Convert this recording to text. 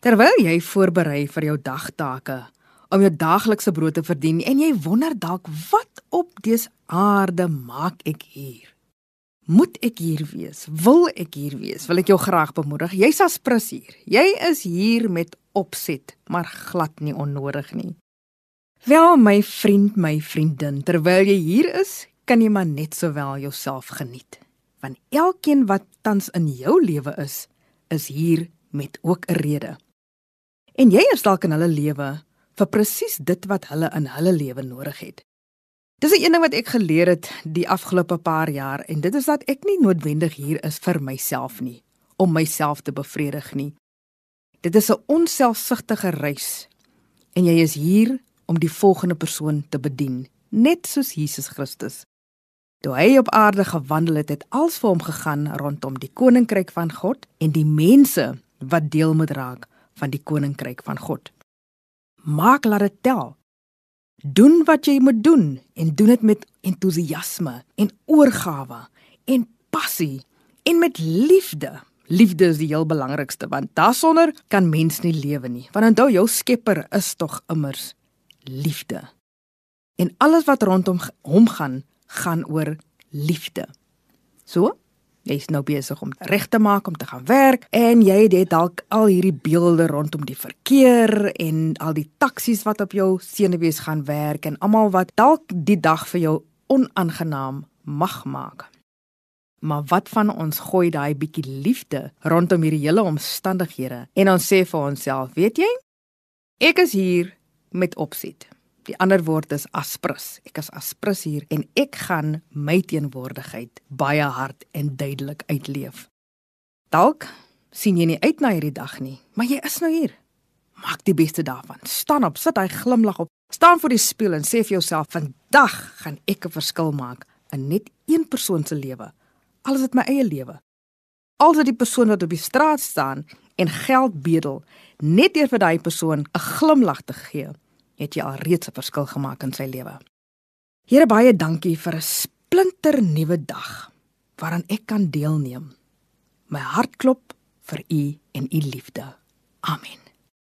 Terwyl jy voorberei vir jou dagtake om jou daaglikse brood te verdien en jy wonder dalk wat op dese aarde maak ek hier? Moet ek hier wees? Wil ek hier wees? Wil ek jou graag bemoedig? Jy's aspris hier. Jy is hier met opset, maar glad nie onnodig nie. Wel my vriend, my vriendin, terwyl jy hier is, kan jy maar net sowel jouself geniet. Want elkeen wat tans in jou lewe is, is hier met ook 'n rede. En jy is dalk in hulle lewe vir presies dit wat hulle in hulle lewe nodig het. Dis 'n ding wat ek geleer het die afgelope paar jaar en dit is dat ek nie noodwendig hier is vir myself nie, om myself te bevredig nie. Dit is 'n onselfsugtige reis en jy is hier om die volgende persoon te bedien, net soos Jesus Christus. Toe hy op aarde gewandel het, het alles vir hom gegaan rondom die koninkryk van God en die mense wat deel moet raak van die koninkryk van God. Maak laat dit tel. Doen wat jy moet doen en doen dit met entoesiasme en oorgawe en passie en met liefde. Liefde is die heel belangrikste want daarsonder kan mens nie lewe nie. Want onthou jou Skepper is tog immers liefde. En alles wat rondom hom gaan, gaan oor liefde. So, Jy's nou besig om reg te maak om te gaan werk en jy het dalk al hierdie beelde rondom die verkeer en al die taksies wat op jou senuwees gaan werk en almal wat dalk die dag vir jou onaangenaam mag maak. Maar wat van ons gooi daai bietjie liefde rondom hierdie hele omstandighede en ons sê vir onsself, weet jy? Ek is hier met opset. Die ander woord is aspris. Ek is aspris hier en ek gaan my teenwoordigheid baie hard en duidelik uitleef. Dalk sien jy nie uit na hierdie dag nie, maar jy is nou hier. Maak die beste daarvan. Staan op, sit hy glimlag op. Staan voor die spieël en sê vir jouself: "Vandag gaan ek 'n verskil maak in net een persoon se lewe. Alles uit my eie lewe. Alsa die persoon wat op die straat staan en geld bedel, net deur vir daai persoon 'n glimlag te gee." Het jy al reeds 'n verskil gemaak in sy lewe. Here baie dankie vir 'n splinter nuwe dag waaraan ek kan deelneem. My hart klop vir u en u liefde. Amen.